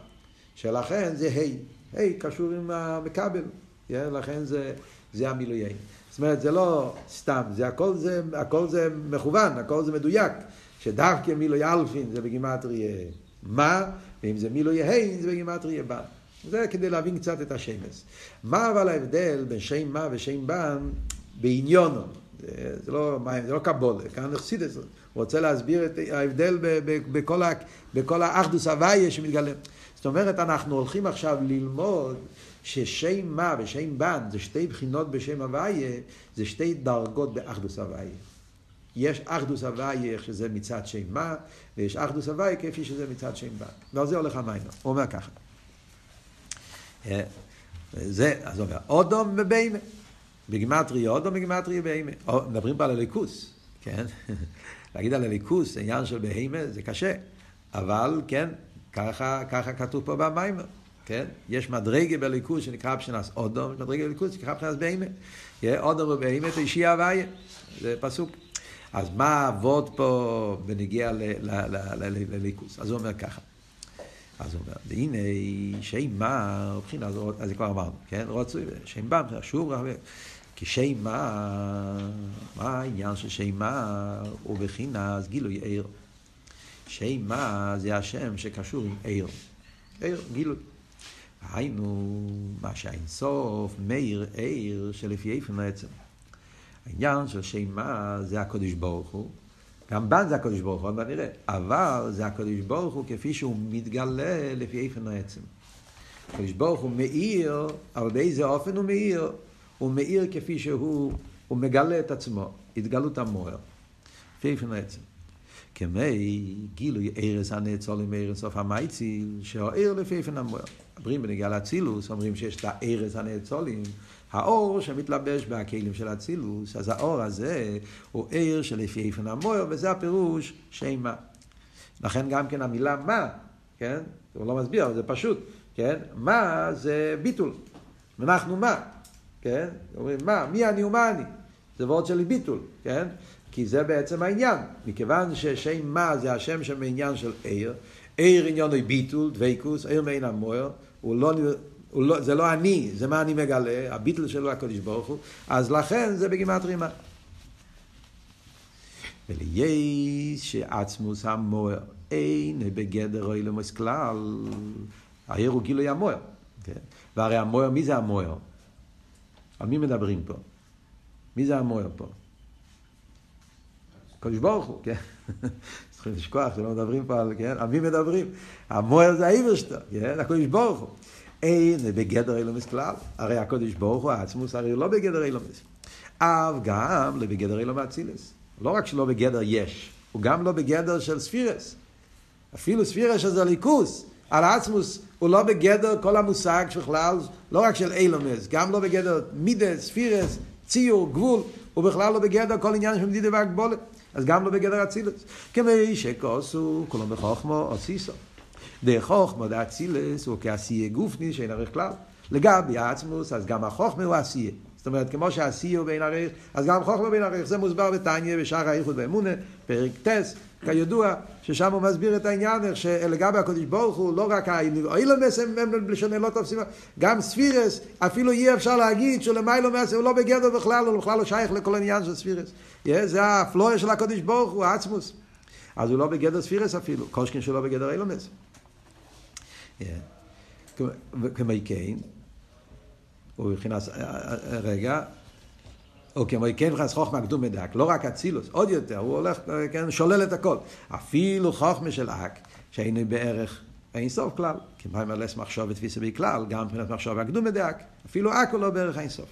שלכן זה ה', ה' קשור עם המכבל, לכן זה, זה המילוי ה'. זאת אומרת, זה לא סתם, זה הכל זה, הכל זה מכוון, הכל זה מדויק. שדווקא מילוי אלפין זה בגימטריה מה, ואם זה מילוי ה' זה בגימטריה בן. זה כדי להבין קצת את השמש. מה אבל ההבדל בין שם מה ושם בן בעניונו? זה, זה לא, זה לא קבולה, כאן חסידס, הוא רוצה להסביר את ההבדל ב, ב, בכל, ה, בכל האחדוס הוויה שמתגלה. זאת אומרת, אנחנו הולכים עכשיו ללמוד ששם מה ושם בן זה שתי בחינות בשם הוויה, זה שתי דרגות באחדוס הוויה. יש אחדוס הוויה איך שזה מצד שם מה, ויש אחדוס הוויה כפי שזה מצד שם בא. ועל זה הולך המיינו. הוא אומר ככה. אה, זה, אז הוא אומר, אודום ובהמה. בגימטרי אודום בגימטרי בהמה. מדברים פה על הליכוס, כן? <laughs> להגיד על הליכוס, עניין של בהמה, זה קשה. אבל, כן, ככה, ככה כתוב פה במיימר. כן? יש מדרגה בליכוס שנקרא פשנס אודום, יש מדרגה בליכוס שנקרא פשנס בהמה. אודום ובהמה תשי הוויה. זה פסוק. אז מה העבוד פה בנגיע לליכוס? אז הוא אומר ככה. אז הוא אומר, והנה, שם מה, מבחינה, אז זה כבר אמרנו, כן? רצוי, שם בא, שוב, כי שם מה, העניין של מה, הוא בחינת גילוי עיר. מה זה השם שקשור עם עיר. עיר, גילוי. היינו, מה שהאינסוף, מאיר עיר שלפי איפן העצם. העניין של מה זה הקודש ברוך הוא. גם בן זה הקודש ברוך הוא, עוד מעט נראה. אבל זה הקודש ברוך הוא כפי שהוא מתגלה לפי איפן העצם. הקודש ברוך הוא מאיר, אבל באיזה אופן הוא מאיר? הוא מאיר כפי שהוא, הוא מגלה את עצמו, התגלות המוער. לפי איפן העצם. כמי גילוי ערס הנאצולים ערס סוף המייציל, שהעיר לפי איפן המוער. מדברים בנגיעה לאצילוס, אומרים שיש את הערס הנאצולים, האור שמתלבש בכלים של אצילוס, אז האור הזה הוא עיר שלפי איפן המוער, וזה הפירוש שמה. לכן גם כן המילה מה, כן? הוא לא מסביר, אבל זה פשוט, כן? מה זה ביטול. אנחנו מה, כן? אומרים מה, מי אני ומה אני. זה וורד של ביטול, כן? כי זה בעצם העניין. מכיוון ששם מה זה השם שם עניין של עיר, עיר עניין הוא ביטול, דבקוס, עיר מעין המוער, הוא לא, לא, זה לא אני, זה מה אני מגלה, הביטול שלו הקדוש ברוך הוא, אז לכן זה בגימת רימה. וליש שעצמוס המוער אין בגדר אילומס כלל, העיר הוא גילוי המוער. כן? והרי המוער, מי זה המוער? על מי מדברים פה? מי זה המוער פה? קדוש ברוך הוא, כן? <laughs> צריכים לשכוח שלא מדברים פה על, כן? על מי מדברים? המוער זה האיברשטר, כן? הקדוש ברוך הוא. אין בגדר אילומס כלל. הרי הקדוש ברוך הוא העצמוס הרי לא בגדר אילומס. אף גם לא בגדר אילום אצילס. לא רק שלא בגדר יש, הוא גם לא בגדר של ספירס. אפילו ספירס שזה ליכוס, על העצמוס הוא לא בגדר כל המושג בכלל, לא רק של אילומס, גם לא בגדר מידס, ספירס, ציור, גבול, הוא בכלל לא בגדר כל עניין של מדידה והגבולת. אז גם לא בגדר אצילס. כמי שכוסו, כולו בחוכמו או סיסו. דרך חוכמה דאצילס הוא כעשייה גופני שאין ערך כלל. לגבי העצמוס, אז גם החוכמה הוא עשייה. זאת אומרת, כמו שעשייה הוא בין ערך, אז גם חוכמה בין ערך. זה מוסבר בתניא בשער האיחוד באמונה, פרק טס, כידוע, ששם הוא מסביר את העניין, איך שלגבי הקדוש ברוך הוא, לא רק האילומס הם לשונה לא תופסים, גם ספירס, אפילו אי אפשר להגיד שלמיילו מעשה, הוא לא בגדר בכלל, הוא בכלל לא שייך לכל עניין של ספירס. זה הפלואה של הקדוש ברוך הוא, העצמוס. אז הוא לא בגדר ספירס אפילו, כל שכן שלא בגדר אילומס. כמו כן, הוא נכנס, רגע, או כמו כן נכנס חוכמה קדום מדק, לא רק אצילוס, עוד יותר, הוא הולך, כן, שולל את הכל. אפילו חוכמה של אק, שהיינו בערך אין סוף כלל, כי מה מלס מחשוב ותפיסה בכלל, גם מבחינת מחשוב הקדום מדק, אפילו אק הוא לא בערך אין סוף.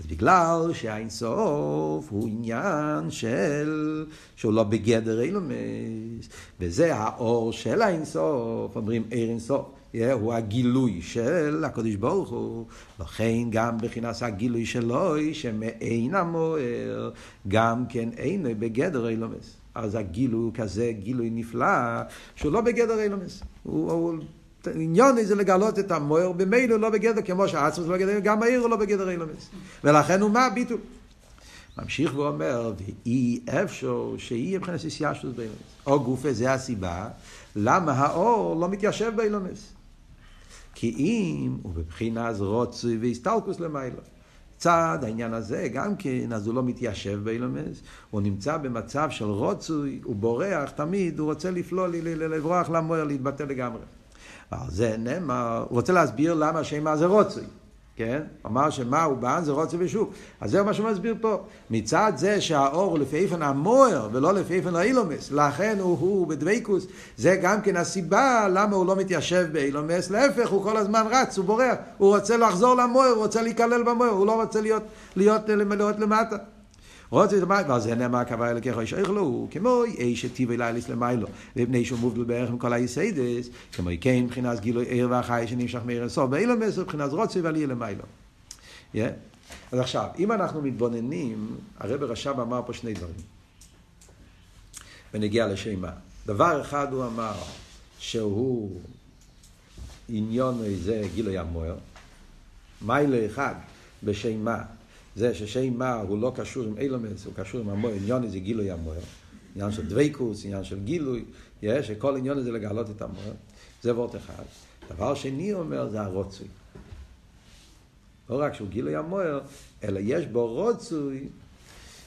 אז בגלל שהאין סוף הוא עניין של, שהוא לא בגדר אילומס, וזה האור של האין סוף, אומרים אין סוף. הוא הגילוי של הקדוש ברוך הוא, לכן גם בחינס הגילוי שלו, שמעין המוער, גם כן אין בגדר אילומס. אז הגילוי הוא כזה גילוי נפלא, שהוא לא בגדר אילומס. הוא, הוא, עניון זה לגלות את המוער, במילא לא בגדר, כמו שהעצמוס לא בגדר, גם העיר הוא לא בגדר אילומס. ולכן הוא מה ביטול. ממשיך ואומר, ואי אפשר שיהיה מבחינת איסיאשוס באילומס. או גופה, זה הסיבה, למה האור לא מתיישב באילומס. כי אם הוא בבחינת רוצוי והסתלקוס למיילו. צד העניין הזה גם כן, אז הוא לא מתיישב באילומס, הוא נמצא במצב של רוצוי, הוא בורח תמיד, הוא רוצה לפלול, לברוח למוער, להתבטא לגמרי. ועל זה נאמר, הוא רוצה להסביר למה שמה זה רוצוי. כן? אמר שמה הוא בא זה רוצה ושוב. אז זה מה שהוא מסביר פה. מצד זה שהאור הוא לפי איפן המוער ולא לפי איפן האילומס, לכן הוא, הוא בדבקוס, זה גם כן הסיבה למה הוא לא מתיישב באילומס, להפך, הוא כל הזמן רץ, הוא בורח, הוא רוצה לחזור למוער, הוא רוצה להיכלל במוער, הוא לא רוצה להיות, להיות, להיות, להיות למטה. רוצה לומר, ועל זה נאמר קבע אלוקיך איש איך לו, כמו איש שטיב אליליס למיילו, ובני שהוא מובדל בערך עם כל היסיידס, כמו כן מבחינת גילוי עיר והחי שנמשך מעיר הסוף, באילומס מבחינת רוצה ועל יהיה למיילו. אז עכשיו, אם אנחנו מתבוננים, הרב רש"ב אמר פה שני דברים. ונגיע לשמה. דבר אחד הוא אמר שהוא עניון איזה גילוי המוער, מיילה אחד בשמה זה ששם מה הוא לא קשור עם אילומס, הוא קשור עם המוער, עניון זה גילוי המוער. עניין של דבייקוס, עניין של גילוי, יש, שכל עניין זה לגלות את המוער, זה וורט אחד. דבר שני אומר זה הרוצוי. לא רק שהוא גילוי המוער, אלא יש בו רוצוי,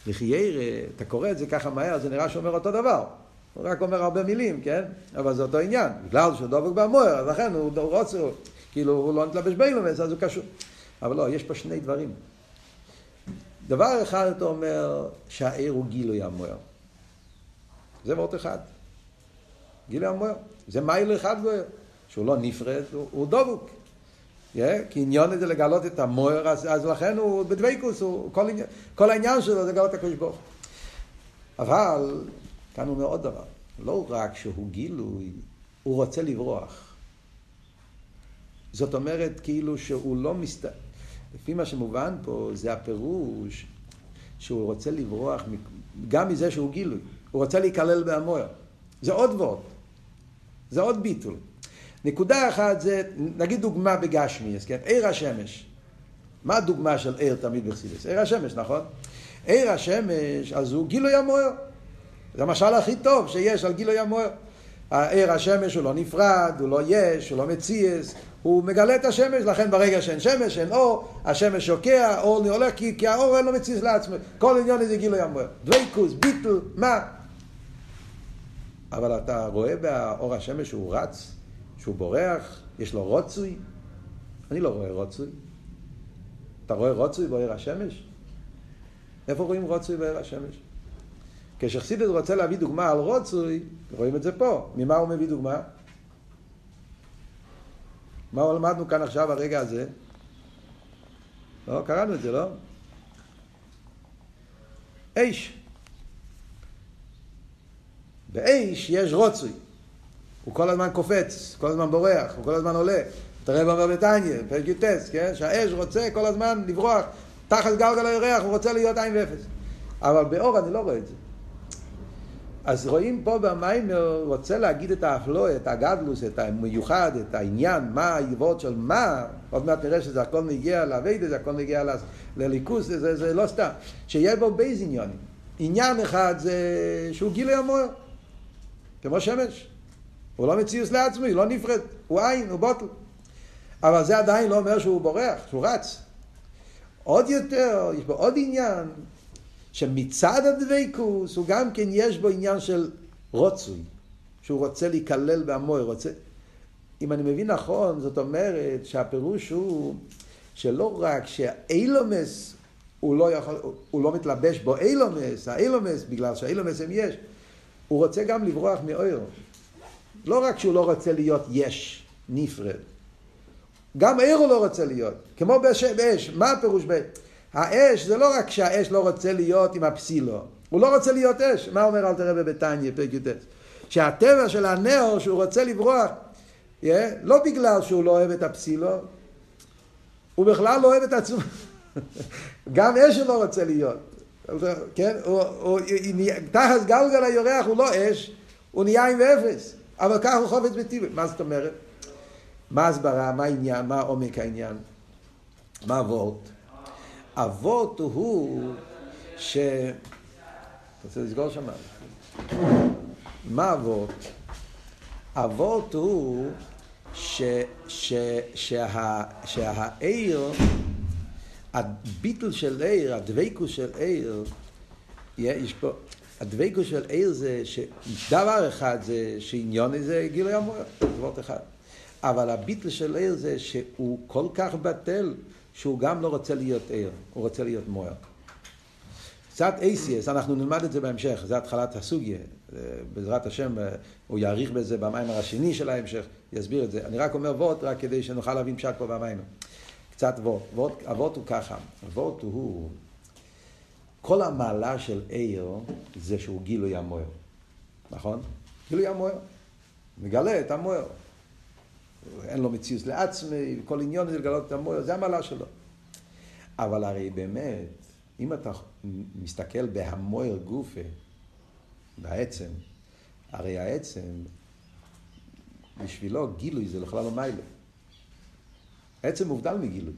לחיירה, אתה קורא את זה ככה מהר, זה נראה שאומר אותו דבר. הוא רק אומר הרבה מילים, כן? אבל זה אותו עניין. בגלל שהוא דבק במוער, אז לכן הוא רוצה, כאילו הוא לא נתלבש באילומס, אז הוא קשור. אבל לא, יש פה שני דברים. דבר אחד אתה אומר שהעיר הוא גילוי המוער. זה מאוד אחד. גילוי המוער. זה מייל אחד גויר. שהוא לא נפרד, הוא, הוא דבוק. Yeah, כי עניון זה לגלות את המוער, אז, אז לכן הוא בדבקוס, הוא, כל, עניין, כל העניין שלו זה לגלות את הקדוש ברוך אבל, כאן הוא אומר עוד דבר, לא רק שהוא גילוי, הוא רוצה לברוח. זאת אומרת, כאילו שהוא לא מסת... לפי מה שמובן פה, זה הפירוש שהוא רוצה לברוח גם מזה שהוא גילוי. הוא רוצה להיכלל בהמוער. זה עוד ועוד. זה עוד ביטול. נקודה אחת זה, נגיד דוגמה בגשמי, כן? עיר השמש. מה הדוגמה של עיר תמיד בחסידס? עיר השמש, נכון? עיר השמש, אז הוא גילוי המוער. זה המשל הכי טוב שיש על גילוי המוער. עיר השמש הוא לא נפרד, הוא לא יש, הוא לא מציאס, הוא מגלה את השמש, לכן ברגע שאין שמש, אין אור, השמש שוקע, אור הולך, כי, כי האור אין לו מציאס לעצמו. כל עניין הזה גילוי המוער. דוויקוס, ביטל, מה? אבל אתה רואה באור השמש שהוא רץ, שהוא בורח, יש לו רוצוי. אני לא רואה רוצוי. אתה רואה רוצוי באור השמש? איפה רואים רוצוי באור השמש? כשחסידס רוצה להביא דוגמה על רוצוי, רואים את זה פה. ממה הוא מביא דוגמה? מה למדנו כאן עכשיו הרגע הזה? לא, קראנו את זה, לא? אש. באש יש רוצוי. הוא כל הזמן קופץ, כל הזמן בורח, הוא כל הזמן עולה. תראה באמר בתניא, פרק י"ט, כן? שהאש רוצה כל הזמן לברוח, תחת גלגל הירח, הוא רוצה להיות עין ואפס. אבל באור אני לא רואה את זה. אז רואים פה במיימר, רוצה להגיד את האפלו, את הגדלוס, את המיוחד, את העניין, מה העבוד של מה, עוד מעט נראה שזה הכל מגיע לאביידה, זה הכל מגיע לליכוס, זה, זה, זה לא סתם. שיהיה בו בייז עניונים. עניין אחד זה שהוא גילוי המוער, כמו שמש. הוא לא מציאוס לעצמו, הוא לא נפרד, הוא עין, הוא בוטל. אבל זה עדיין לא אומר שהוא בורח, שהוא רץ. עוד יותר, יש בו עוד עניין, שמצד הדבקוס הוא גם כן יש בו עניין של רוצוי, שהוא רוצה להיכלל בהמוי, רוצה... אם אני מבין נכון, זאת אומרת שהפירוש הוא שלא רק שהאילומס הוא לא, יכול, הוא לא מתלבש בו אילומס, האילומס, בגלל שהאילומס הם יש, הוא רוצה גם לברוח מאויר. לא רק שהוא לא רוצה להיות יש, נפרד. גם עיר הוא לא רוצה להיות, כמו באש. מה הפירוש באש? האש זה לא רק שהאש לא רוצה להיות עם הפסילו, הוא לא רוצה להיות אש. מה אומר אל תראה בביתניה, פרק י"ט? שהטבע של הנאו שהוא רוצה לברוח, yeah, לא בגלל שהוא לא אוהב את הפסילו, הוא בכלל לא אוהב את עצמו. <laughs> גם אש הוא לא רוצה להיות. כן? הוא, הוא, תחת גלגל היורח הוא לא אש, הוא נהיה עם אפס. אבל כך הוא חופץ בטיבי. מה זאת אומרת? מה הסברה, מה העניין, מה עומק העניין, מה הוורט? הוורט הוא ש... אתה רוצה לסגור שם? מה הוורט? הוורט הוא ש, ש, שה, שהעיר, הביטל של עיר, הדבקוס של עיר, יש פה, הדבקוס של עיר זה שדבר אחד זה שעניון זה גילוי המוער, זה דבר אחד. אבל הביטל של עיר זה שהוא כל כך בטל שהוא גם לא רוצה להיות עיר, הוא רוצה להיות מוער. קצת אייסיאס, אנחנו נלמד את זה בהמשך, זה התחלת הסוגיה. בעזרת השם הוא יאריך בזה במיימר השני של ההמשך, יסביר את זה. אני רק אומר וורט, רק כדי שנוכל להבין פשט פה במיימר. קצת וורט. הוורט הוא ככה, הוורט הוא, כל המעלה של עיר זה שהוא גילוי המוער. נכון? גילוי המוער. מגלה את המוער. אין לו מציאות לעצמי, כל עניון זה לגלות את המוער, זה המעלה שלו. אבל הרי באמת, אם אתה מסתכל בהמוער גופה, בעצם, הרי העצם, בשבילו גילוי זה בכלל לא מיילה. עצם מובדל מגילוי.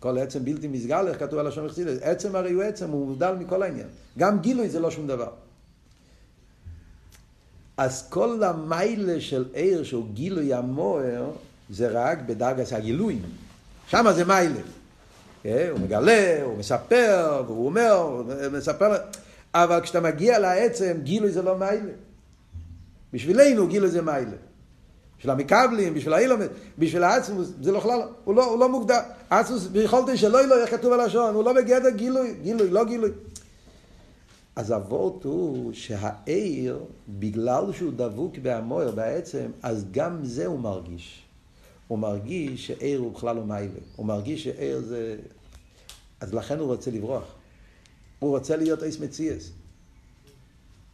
כל עצם בלתי מסגר, איך כתוב על השם החסידס, עצם הרי הוא עצם, הוא מובדל מכל העניין. גם גילוי זה לא שום דבר. אז כל המיילה של עיר שהוא גילוי המוער, זה רק בדרגת הגילויים. שם זה מיילה. אה, הוא מגלה, הוא מספר, והוא אומר, הוא מספר, אבל כשאתה מגיע לעצם, גילוי זה לא מיילה. בשבילנו גילוי זה מיילה. בשביל המקבלים, בשביל האילומד, בשביל העצמוס, זה לא בכלל, הוא לא, הוא לא מוגדר. עצמוס, ביכולתי שלא לא, איך כתוב על השעון, הוא לא בגדר גילוי, גילוי, לא גילוי. אז אבות הוא שהעיר, בגלל שהוא דבוק בהמויר, בעצם, אז גם זה הוא מרגיש. הוא מרגיש שעיר הוא בכלל לא מיילה. הוא מרגיש שעיר זה... אז לכן הוא רוצה לברוח. הוא רוצה להיות איס מציאס.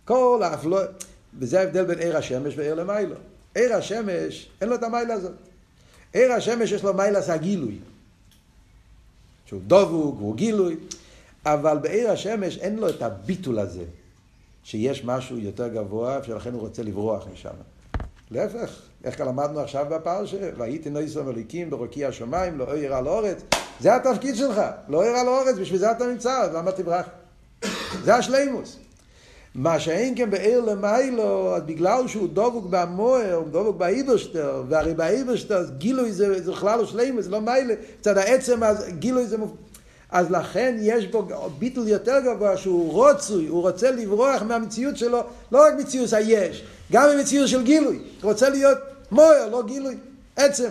כל האפלו... וזה ההבדל בין עיר השמש ועיר למיילו. עיר השמש, אין לו את המיילה הזאת. עיר השמש יש לו מיילה זה הגילוי. שהוא דבוק, הוא גילוי. אבל בעיר השמש אין לו את הביטול הזה, שיש משהו יותר גבוה, שלכן הוא רוצה לברוח משם. להפך, איך למדנו עכשיו בפרשה, והייתי נויסו מליקים ברוקי השמיים, לא עיר על האורץ, זה התפקיד שלך, לא עיר על האורץ, בשביל זה אתה נמצא, למה תברח? זה השלימוס. מה שאין כן בעיר למיילו, אז בגלל שהוא דבוק במוער, הוא דבוק באיברשטר, והרי באיברשטר, גילוי זה, זה בכלל לא שלימוס, זה לא מיילה, מצד העצם, אז גילוי זה מופ... אז לכן יש בו ביטול יותר גבוה שהוא רוצוי, הוא רוצה לברוח מהמציאות שלו, לא רק מציאות היש, גם ממציאות של גילוי. הוא רוצה להיות מויר, לא גילוי, עצם.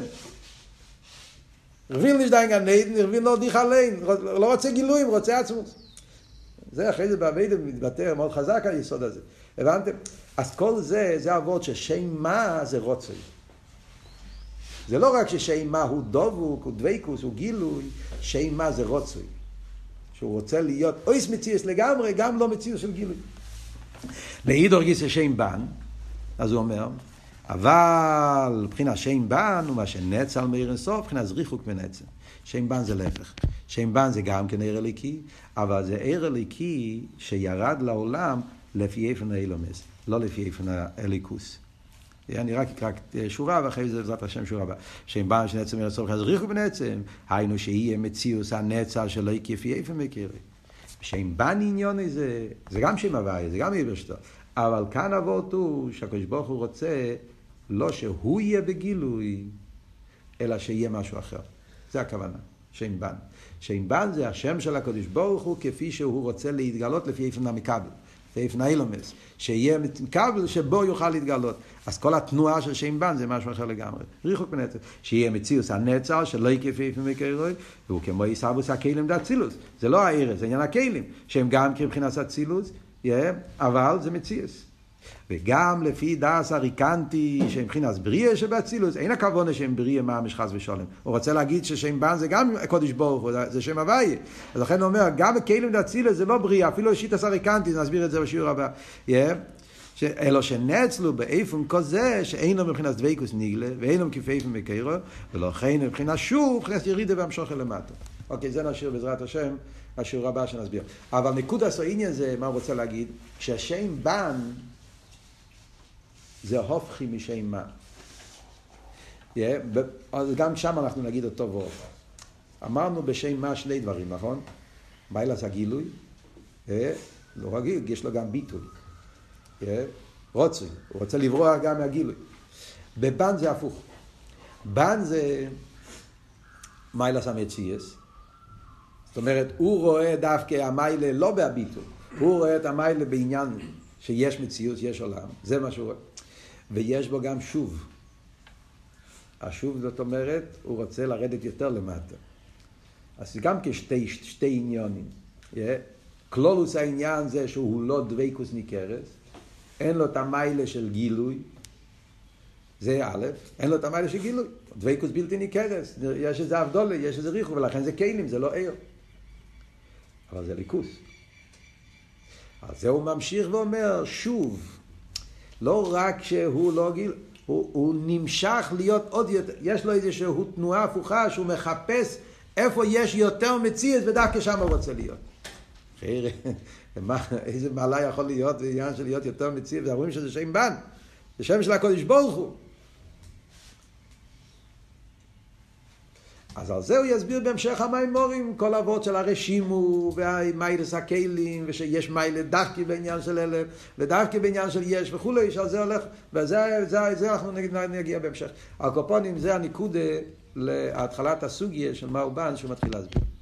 רביל נשדיין גן עדן, רביל לא דיך עליין, לא רוצה גילויים, רוצה עצמוס. זה אחרי זה בעבידה מתבטא מאוד חזק היסוד הזה. הבנתם? אז כל זה, זה אבות ששם מה זה רוצוי. זה לא רק ששם מה הוא דבוק, הוא דבקוס, הוא גילוי, שם מה זה רוצוי. שהוא רוצה להיות אויס מציאס לגמרי, גם לא מציאס של גילוי. לאידור גיסא שם בן, אז הוא אומר, אבל מבחינה שם בן הוא מה שנצל מאיר אינסוף, מבחינה זריחוק מנצל. שם בן זה להפך. שם בן זה גם כן עיר אליקי, אבל זה עיר אליקי שירד לעולם לפי איפן האילומס, לא לפי איפן האליקוס. אני רק אקרא שורה, ואחרי זה בעזרת השם שורה הבאה. שם בא שנצם אל הצורך יזריחו בנצם, היינו שיהיה מציאוס הנצר שלא יקפי איפה מכירי. שם בא עניון איזה, זה גם שם הוויה, זה גם יברשתו. אבל כאן אבות הוא שהקדוש ברוך הוא רוצה לא שהוא יהיה בגילוי, אלא שיהיה משהו אחר. זה הכוונה, שם בן. שם בן זה השם של הקדוש ברוך הוא כפי שהוא רוצה להתגלות לפי איפה המקבל. איפן אילומס, שיהיה כבל שבו יוכל להתגלות. אז כל התנועה של שם בן זה משהו אחר לגמרי. ריחוק בנצר. שיהיה מציאוס הנצר שלא יקפה איפן מקרוי, והוא כמו עיסאוווס הכלים דאצילוס. זה לא הארץ, זה עניין הכלים, שהם גם כבחינת אצילוס, אבל זה מציאוס. וגם לפי דס הריקנטי שהם מבחינת בריא שבאצילוס, אין הכוונה שהם בריא ממש חס ושולם. הוא רוצה להגיד ששם בן זה גם קודש ברוך הוא, זה שם הוויה. אז לכן הוא אומר, גם בכלים דאצילוס זה לא בריא, אפילו שיטס הריקנטי, נסביר את זה בשיעור הבא. Yeah. אלא שנצלו באיפון כזה שאינו מבחינת דבקוס ניגלה ואינו כפייפון בקרו ולכן מבחינת שוב, מבחינת ירידה והמשוך למטה. אוקיי, זה נשאיר בעזרת השם, השיעור הבא שנסביר. אבל נקודת העניין זה, מה הוא רוצה להגיד? שהשם בן זה הופכי משם מה. Yeah, אז גם שם אנחנו נגיד אותו והופך. אמרנו בשם מה שני דברים, נכון? מיילס הגילוי, yeah, לא רגיל, יש לו גם ביטוי. Yeah, רוצוי, הוא רוצה לברוח גם מהגילוי. בבן זה הפוך. בן זה מיילס המציאס. זאת אומרת, הוא רואה דווקא המיילה לא בהביטוי, הוא רואה את המיילה בעניין שיש מציאות, יש עולם, זה מה שהוא רואה. ויש בו גם שוב. השוב זאת אומרת, הוא רוצה לרדת יותר למטה. אז גם כשתי שתי עניונים. Yeah. כלולוס העניין זה שהוא לא דבקוס ניכרס, אין לו את המיילה של גילוי, זה א', אין לו את המיילה של גילוי, דבקוס בלתי ניכרס, יש איזה אבדולה, יש איזה ריחו, ולכן זה כלים, זה לא עיר. אבל זה ליכוס. אז זה הוא ממשיך ואומר, שוב, לא רק שהוא לא גיל, הוא, הוא נמשך להיות עוד יותר, יש לו איזושהי תנועה הפוכה שהוא מחפש איפה יש יותר מציאות ודווקא שם הוא רוצה להיות. <laughs> איזה מעלה יכול להיות בעניין של להיות יותר מציאות, ואומרים שזה שם בן, זה שם של הקודש ברוך הוא. אז על זה הוא יסביר בהמשך המימורים, כל האבות של הרשימו, והמיילס הכלים, ושיש מיילה דווקא בעניין של אלה, ודווקא בעניין של יש וכולי, שעל זה הולך, וזה זה, זה אנחנו נגיע בהמשך. הקופונים זה הניקודה להתחלת הסוגיה של הוא בא, שהוא מתחיל להסביר.